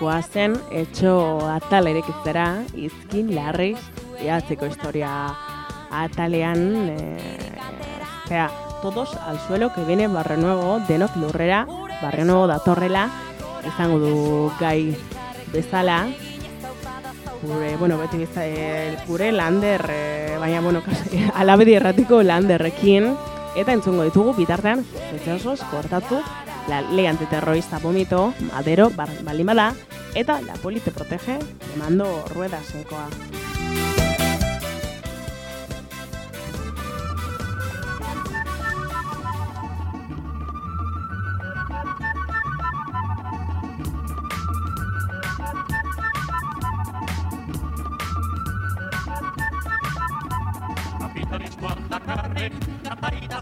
Goazen, etxo atal erekitzera, izkin larriz, ihatzeko historia atalean, e, todos al suelo que viene Barrio Nuevo, denok lurrera, Barrio Nuevo datorrela, izango du gai bezala, gure, bueno, beti bizta, e, gure lander, e, baina, bueno, alabedi erratiko landerrekin, eta entzungo ditugu bitartean, zetxosos, kortatu, la ley antiterrorista vomito, madero, balimada, eta la poli te protege, mando ruedas enkoa.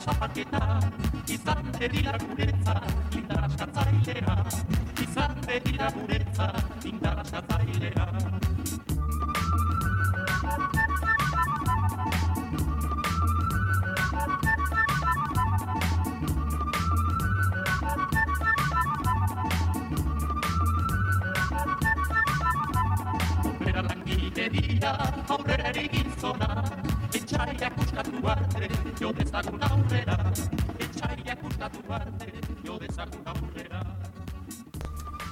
zapaketa, izan bedira guretza, indaraskatzailea, izan bedira guretza, indaraskatzailea. Aurrera langile dira, aurrera erigin zona, etxaiak ustatu arte, jo dezagun aurrera, etxaiak ustatu arte, jo dezagun aurrera.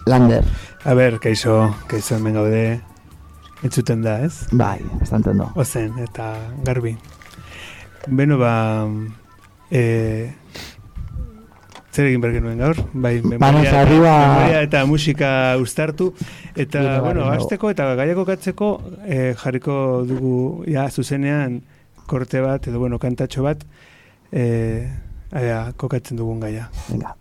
Lander. A ber, kaixo, kaixo hemen gaude, entzuten da, ez? Bai, ez da Ozen, eta garbi. Beno, ba, e, zer egin bergen nuen gaur? Bai, memoria, arriba... memoria eta musika ustartu. Eta, bueno, azteko eta gaiako katzeko e, jarriko dugu, ja, zuzenean, korte bat, edo, bueno, kantatxo bat, e, aia, kokatzen dugun gaia. Venga.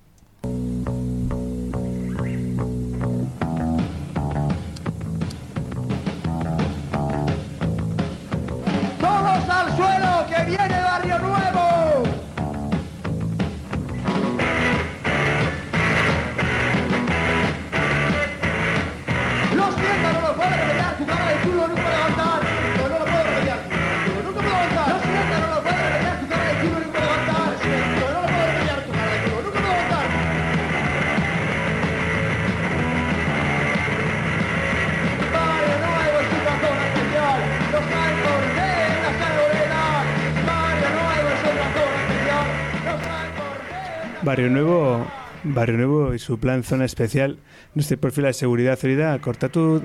Barrio Nuevo, Barrio Nuevo y su plan zona especial, nuestro perfil de seguridad hori da, kortatu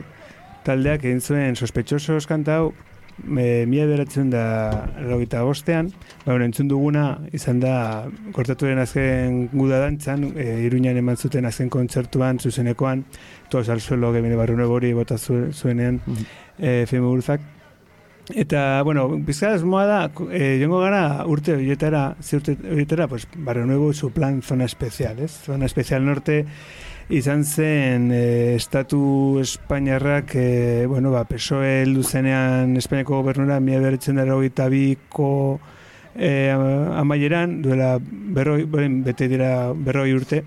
taldeak egin zuen sospechosos kantau, e, mila beratzen da erogita bostean, ba, bueno, entzun duguna izan da kortatu den azken guda dantzan, e, iruñan eman zuten azken kontzertuan, zuzenekoan, toz al suelo gemene barrio nuevo hori bota zu, zuenean, e, Feme Eta, bueno, bizkaz moa da, e, jongo gara urte horietara, ze urte horietara, pues, Barrio Nuevo, su plan zona especial, ez? Zona especial norte, izan zen e, estatu espainiarrak, e, bueno, ba, PSOE heldu zenean Espainiako gobernura, mila berretzen dara hogeita biko e, amaieran, duela berroi, bete dira berroi urte,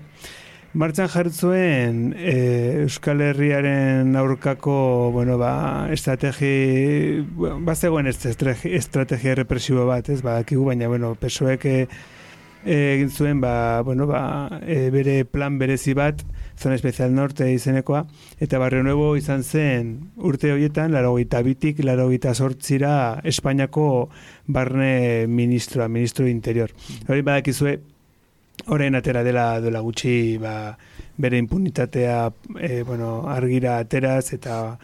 Martxan jartzuen e, Euskal Herriaren aurkako, bueno, ba, estrategi, bueno, bazegoen estrategi, estrategia represibo bat, ez, ba, baina, bueno, pesoek e, egin zuen, ba, bueno, ba, e, bere plan berezi bat, zona espezial norte izenekoa, eta Barrio Nuevo izan zen urte horietan, laro gita bitik, laro gita sortzira Espainiako barne ministroa, ministro interior. Hori badakizue, Horein atera dela dela gutxi ba, bere impunitatea e, bueno, argira ateraz eta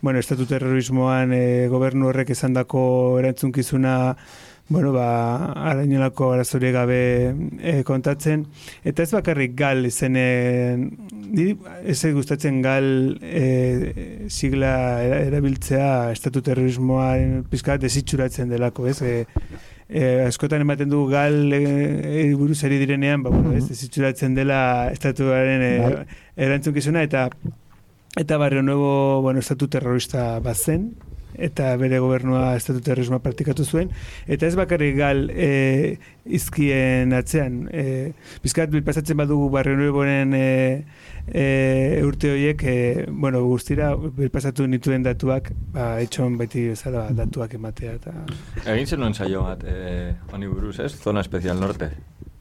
bueno, estatu terrorismoan e, gobernu horrek esandako erantzunkizuna bueno, ba, arainolako arazorie gabe e, kontatzen. Eta ez bakarrik gal izenen, ez gustatzen gal e, sigla erabiltzea estatu terrorismoaren pizkat desitxuratzen delako, ez? E, e, askotan ematen du gal e, buruz eri direnean, ba, bueno, ez, ez dela estatuaren e, bai. erantzunkizuna, eta eta barrio nuevo, bueno, estatu terrorista bat zen, eta bere gobernua estatu terrorismoa praktikatu zuen, eta ez bakarrik gal e, izkien atzean, e, bizkat pasatzen badugu barrio nueboren e, e, urte horiek, e, bueno, guztira, pasatu nituen datuak, ba, etxon beti bezala datuak ematea. Eta... Egin zen nuen saio bat, e, honi buruz, ez? Zona Especial Norte.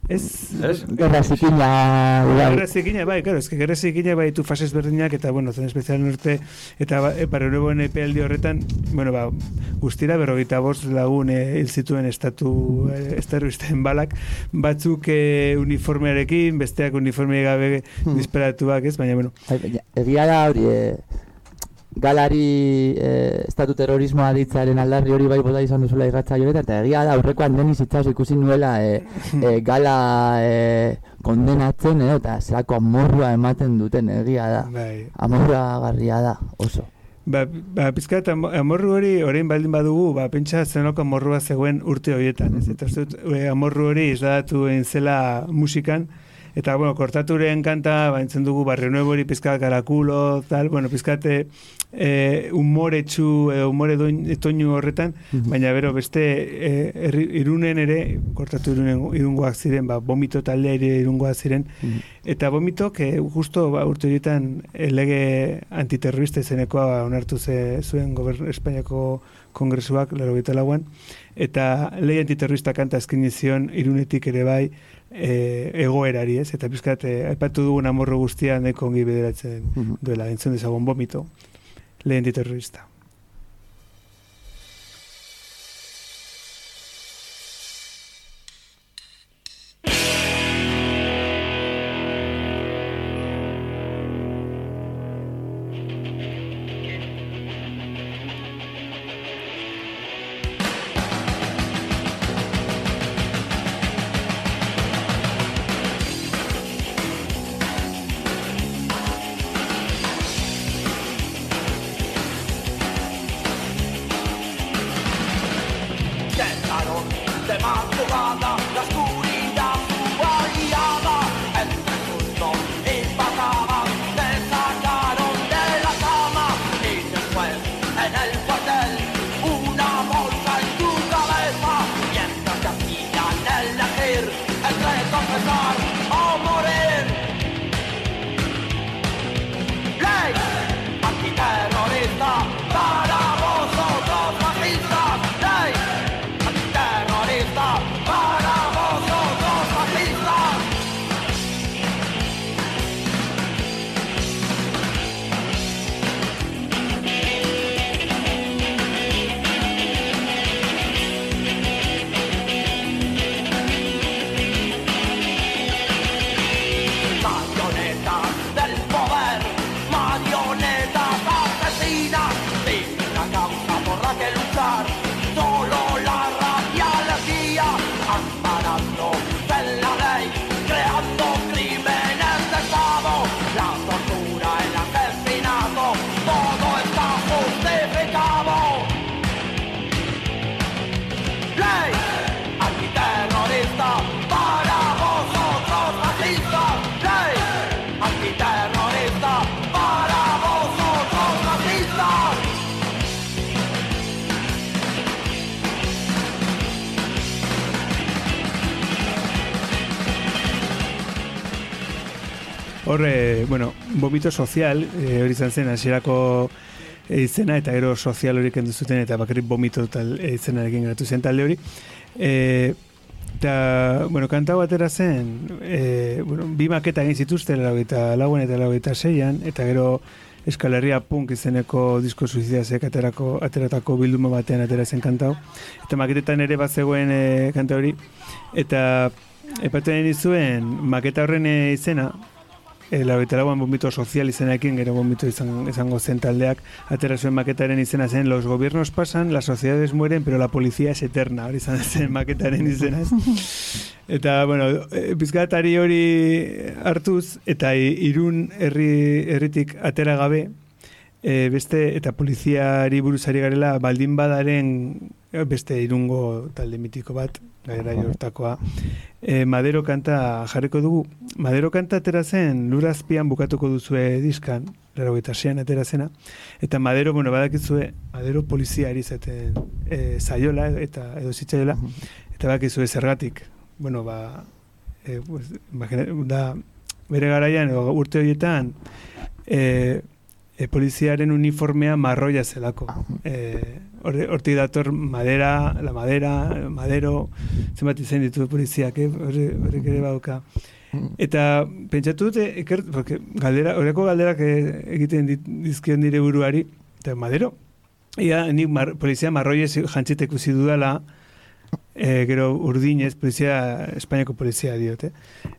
Ez, Ez? Gerra zikina, igual. Gerra zikina, bai, claro, eske gerra zikina bai tu fases berdinak eta bueno, zen espezial norte eta ba, e, para nuevo epealdi horretan, bueno, ba, guztira berrogeita bost lagun eh, hil zituen estatu eh, esterristen balak, batzuk eh, uniformearekin, besteak uniforme gabe Hmm. disperatuak, ez? Baina bueno, Bai, Egia da hori, e, galari e, estatu terrorismoa ditzaren aldarri hori bai bota izan duzula irratza joretan, eta egia da aurrekoan deniz itxaso ikusi nuela e, e, gala e, kondenatzen, eh, eta zelako amorrua ematen duten egia da. bai. Amorrua garria da, oso. Ba, ba pizkat am- amorru hori orain baldin badugu, ba pentsa zenoko amorrua zegoen urte horietan, ez? Eta uste e, amorru hori isladatu egin zela musikan eta bueno, kortaturen kanta ba entzun dugu Barrio Nuevo hori pizkat karakulo, tal, bueno, pizkat e, e, umoretsu edo umore doin, toinu horretan, baina bero beste e, herri- irunen ere kortatu irunen irungoak ziren, ba bomito taldea ere irungoak ziren. Eta bomito que justo ba, urte horietan eh, lege antiterrorista izenekoa onartu ze, zuen gobern Espainiako kongresuak laro lauan. Eta lege antiterrorista kanta eskini zion irunetik ere bai e, egoerari ez? Eta pizkat e, aipatu dugun amorro guztia nahiko ongi bederatzen Mhm. duela. Entzun dezagun bomito lege antiterrorista Horre, bueno, vomito sozial, e, hori izan zen hasierako eh, izena eta gero sozial hori kendu zuten eta bakarrik vomito tal eh, izenarekin geratu zen talde hori. E, eta, bueno, kanta hau atera zen, e, bueno, bi maketa egin zituzten laugaita lauen eta laugaita seian, eta gero Euskal Herria Punk izeneko disko suizidazek aterako, ateratako bilduma batean atera zen kanta hau. Eta maketetan ere bat zegoen e, kanta hori. Eta epaten zuen maketa horren eh, izena, E, laugaita lauan bombito sozial izenarekin, gero bombito izan, izango zen taldeak, atera zuen maketaren izena zen, los gobiernos pasan, las sociedades mueren, pero la policía es eterna, hori izan zen maketaren izena. Eta, bueno, e, pizkatari hori hartuz, eta irun herri, herritik atera gabe, e, beste, eta poliziari buruzari garela, baldin badaren e, beste irungo talde mitiko bat, gaira jortakoa, e, Madero kanta jarriko dugu. Madero kanta atera zen, lurazpian bukatuko duzue diskan, laro atera zena, eta Madero, bueno, badakizue, Madero poliziari zaten e, zaiola, eta edo zitzaiola, eta badakizue zergatik, bueno, ba, e, pues, imagina, da, bere garaian, urte horietan, e, e, poliziaren uniformea marroia zelako. E, horre- Hortik dator madera, la madera, madero, zenbat izen ditu poliziak, eh? Horre- horrek ere bauka. Eta pentsatu dute, iker, porque galdera, horreko galderak eh, egiten dizkion dire buruari, eta madero, ia nik mar, polizia marroiez jantzita ikusi dudala, e, gero urdinez, polizia, Espainiako polizia diote.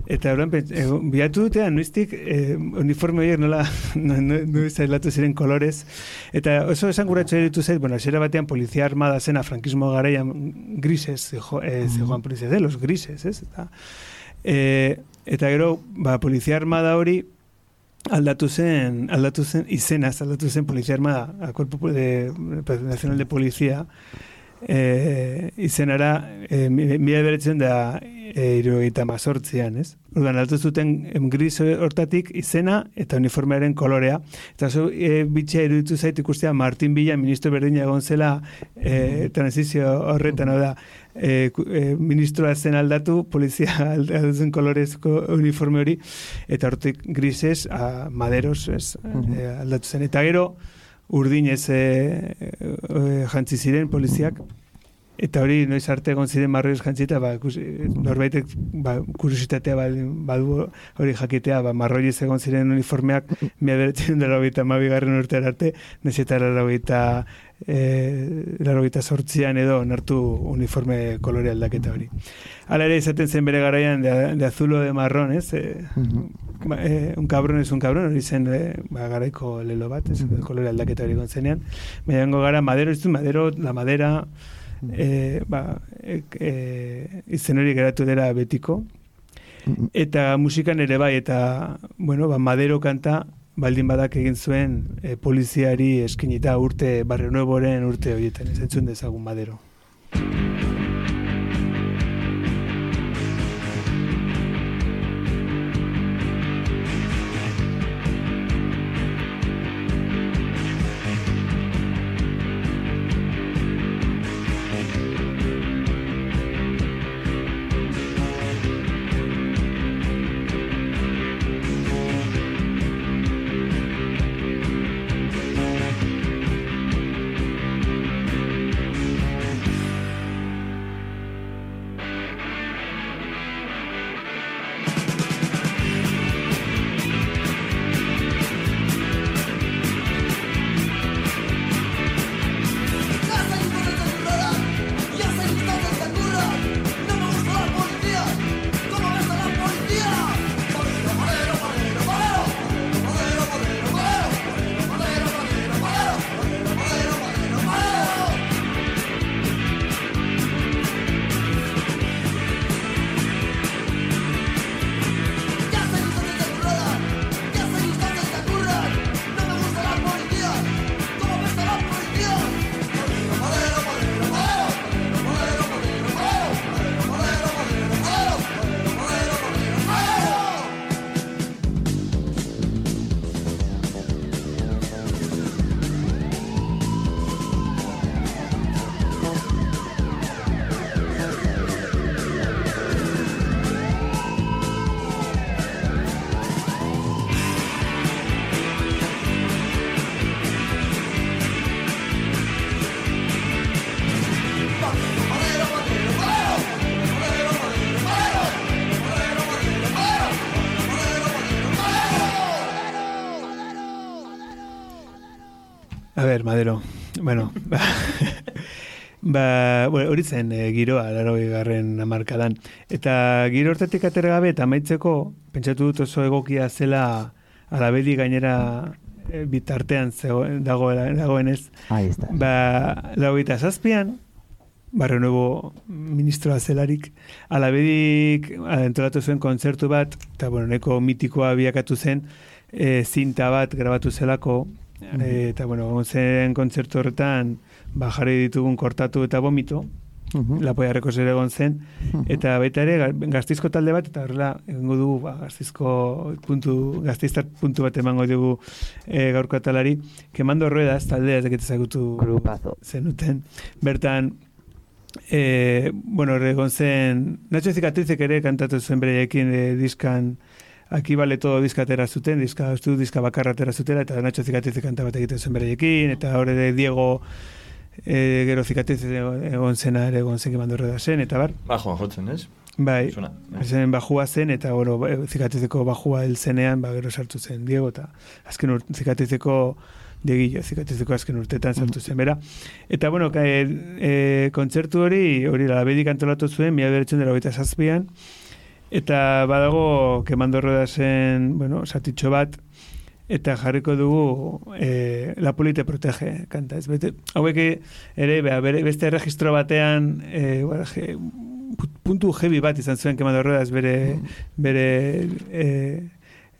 Eta horren, e, bilatu dute, noiztik, e, uniforme horiek nola, no, no, noiz ailatu ziren kolorez. Eta oso esan guratxo eritu zait, bueno, zera batean polizia armada zena, frankismo garaian grises, zejo, e, zegoan polizia de los grises, ez? Eta, e, eta gero, ba, polizia armada hori, aldatu zen, aldatu zen izenaz, aldatu zen polizia armada, a Cuerpo de, Nacional de Policía, e, izenara e, mila beretzen da e, irurogeita mazortzian, ez? Orduan, aldatu zuten gris hortatik izena eta uniformearen kolorea. Eta zo, e, bitxea iruditu zait ikustea Martin Villa, ministro berdina egon zela e, transizio horretan, da, e, e, ministroa zen aldatu, polizia aldatu zen kolorezko uniforme hori, eta hortik grises a maderos ez, e, aldatu zen. Eta gero, urdinez e, e, jantzi ziren poliziak, eta hori noiz arte egon ziren marroiz jantzita, ba, ikusi, norbaitek ba, kuriositatea badu hori jakitea, ba, marroiz egon ziren uniformeak mila beretzen dara hogeita mabigarren urtean arte, nahiz eta laurogeita e, laurogeita sortzian edo onartu uniforme kolore aldaketa hori. Hala ere izaten zen bere garaian de, de azul o de marrón, ez? E, ba, e, un cabrón es un cabrón, hori zen e, ba, garaiko lelo bat, ez? kolore aldaketa hori egon zenean. Baina gara, madero, ez du, madero, la madera, e, ba, e, e, izen hori geratu dela betiko. Eta musikan ere bai, eta, bueno, ba, madero kanta, baldin badak egin zuen e, poliziari eskinita urte, barrio nuevoren urte horietan, ez entzun dezagun madero. Madero. Bueno, ba, ba, bueno, hori zen e, giroa, laro garren amarkadan. Eta giro hortetik atera gabe eta amaitzeko, pentsatu dut oso egokia zela alabedi gainera e, bitartean zego, dagoela, dagoenez. Ahí está. Ba, laugaita zazpian, Barrio Nuevo ministroa zelarik, alabedik antolatu zuen kontzertu bat, eta bueno, neko mitikoa biakatu zen, e, zinta bat grabatu zelako, e, eta bueno, egon zen kontzertu horretan, ba, jarri ditugun kortatu eta vomito, Mhm. lapoiarreko zer egon zen, eta baita ere ga- gaztizko talde bat, eta horrela egongo dugu ba, gaztizko puntu, gaztiztar puntu bat emango dugu e, gaurko atalari, kemando ruedas taldea ez dakit ezagutu Grupazo. zenuten. Bertan, e, bueno, egon zen, Nacho Zikatrizek ere kantatu zuen bereiekin e, diskan Aki bale todo diska atera zuten, diska, uste dut diska bakarra atera zutela, eta Nacho Zikatize kanta bat egiten zen bereiekin, eta hor ere Diego e, gero Zikatize egon zena ere egon zen kemando da zen, eta bar, Bajoan jotzen, ez? bai, Zuna. zen bajua zen, eta bueno, ba, Zikatizeko bajua hil zenean, ba, gero sartu zen Diego, eta azken ur, Zikatizeko Diegillo, Zikatizeko azken urtetan sartu zen, bera. Eta, bueno, ka, e, e, kontzertu hori, hori labedik antolatu zuen, mila beratzen dela hogeita zazpian, eta badago kemando zen, bueno, satitxo bat, eta jarriko dugu e, La Poli te protege kanta. Ez bete, hauek ere bea, bere, beste erregistro batean e, bueno, je, puntu heavy bat izan zuen kemando bere, bere e,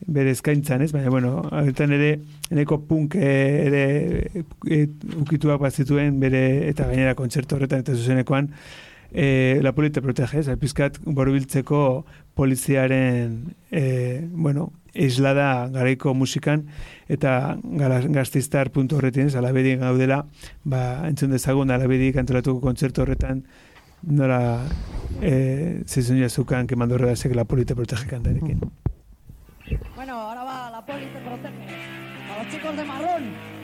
bere eskaintzan, ez? Baina, bueno, horretan ere, eneko punk eh, ere e, ukituak bat zituen bere, eta gainera kontzertu horretan, eta zuzenekoan, e, la polite protege, ez? Pizkat borobiltzeko poliziaren, e, bueno, islada garaiko musikan, eta gaztiztar puntu horretin, ez? Gaudela, ba, entzun dezagun, alabedik antolatuko kontzertu horretan, nola e, zizun jazukan kemando horretasek la polite protege kantarekin. Bueno, ahora va la poli te protege. A los chicos de marrón.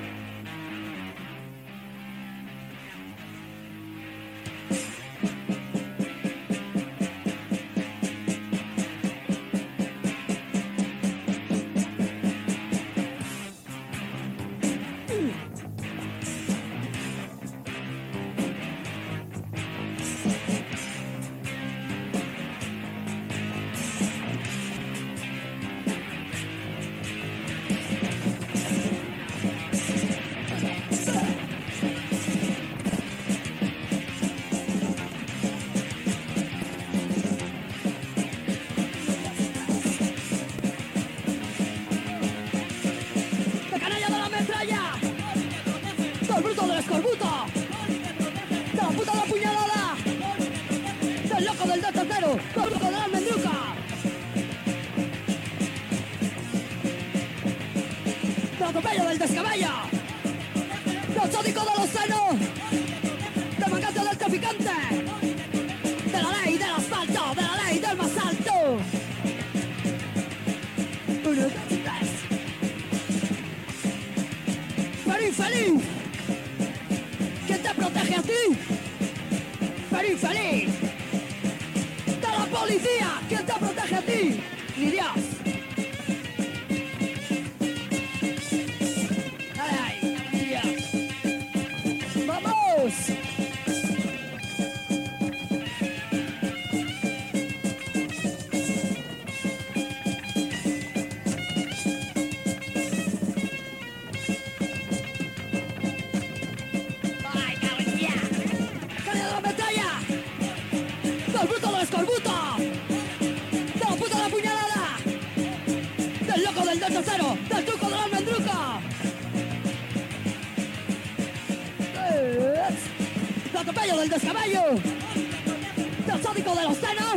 Atropello del descabello! ¡Del sódico de los senos! ¡Del mangante del traficante! ¡De la ley del asfalto! ¡De la ley del más alto! Uno, dos, tres. ¡Pero infeliz! ¿Quién te protege a ti? ¡Pero infeliz! ¡De la policía! ¿Quién te protege a ti? ¡Ni Dios! ¡Del del escorbuto! ¡De la puta la puñalada! ¡Del loco del tercero! ¡Del truco de la almendruca! ¡Del atropello del descabello! ¡Del sádico de los senos!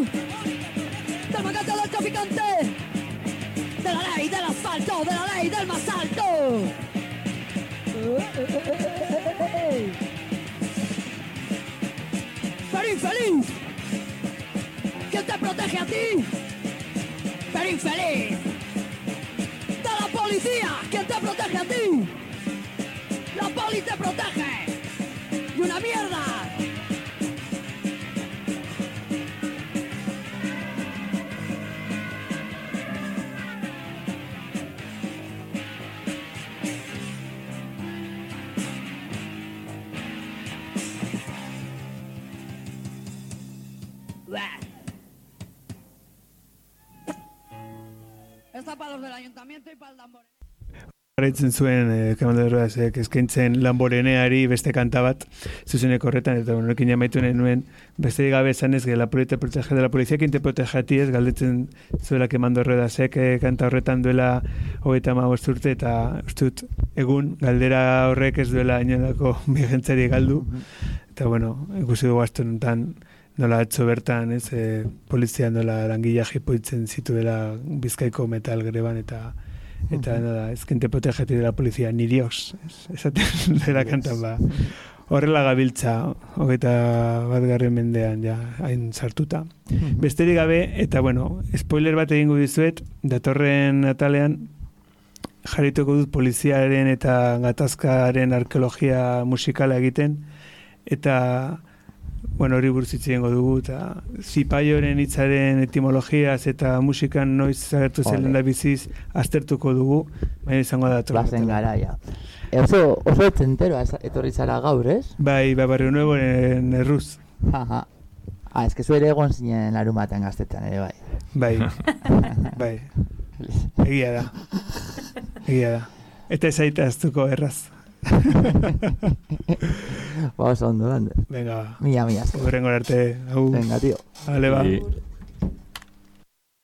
¡Del mangante del traficante! ¡De la ley del asfalto! ¡De la ley del más alto! ¡Pero infeliz! ¿Quién te protege a ti? ¡Pero infeliz! ¡De la policía! ¿Quién te protege a ti? Jarraitzen zuen eh, Kemando Errazek eskaintzen Lamboreneari beste kanta bat zuzeneko horretan eta bueno, ekin amaitu nuen beste gabe esan ez la polite protege de la policía quien te ti ez galdetzen zuela Kemando Errazek eh, kanta horretan duela hogeita hamabost urte eta uste dut egun galdera horrek ez duela inolako bigentzari galdu. Eta bueno, ikusi dugu honetan nola atzo bertan, ez, e, polizia nola langila jipoitzen zituela bizkaiko metal greban eta eta nada, ez que te protege de la policía, ni Dios, es, esaten dela kantan ba. horrela gabiltza, hogeita bat garren mendean, ja, hain sartuta. Besterik gabe, eta bueno, spoiler bat egingo dizuet, datorren atalean, jarrituko dut poliziaren eta gatazkaren arkeologia musikala egiten, eta bueno, hori buruz egingo dugu, eta zipaioren hitzaren etimologiaz eta musikan noiz agertu zen Ole. da biziz aztertuko dugu, baina izango da Bazen atalean. garaia. E, oso, oso etzentero etorri zara gaur, ez? Bai, barrio nuevo en erruz. Ah, ez que zu ere egon zinen larumaten gaztetan ere, bai. Bai, bai, egia da. Egia da. Eta ez aita aztuko erraz. Ba, oso ondo. Venga, Mila, mila, horrengo arte, hau, Venga, tío. ale ba. I-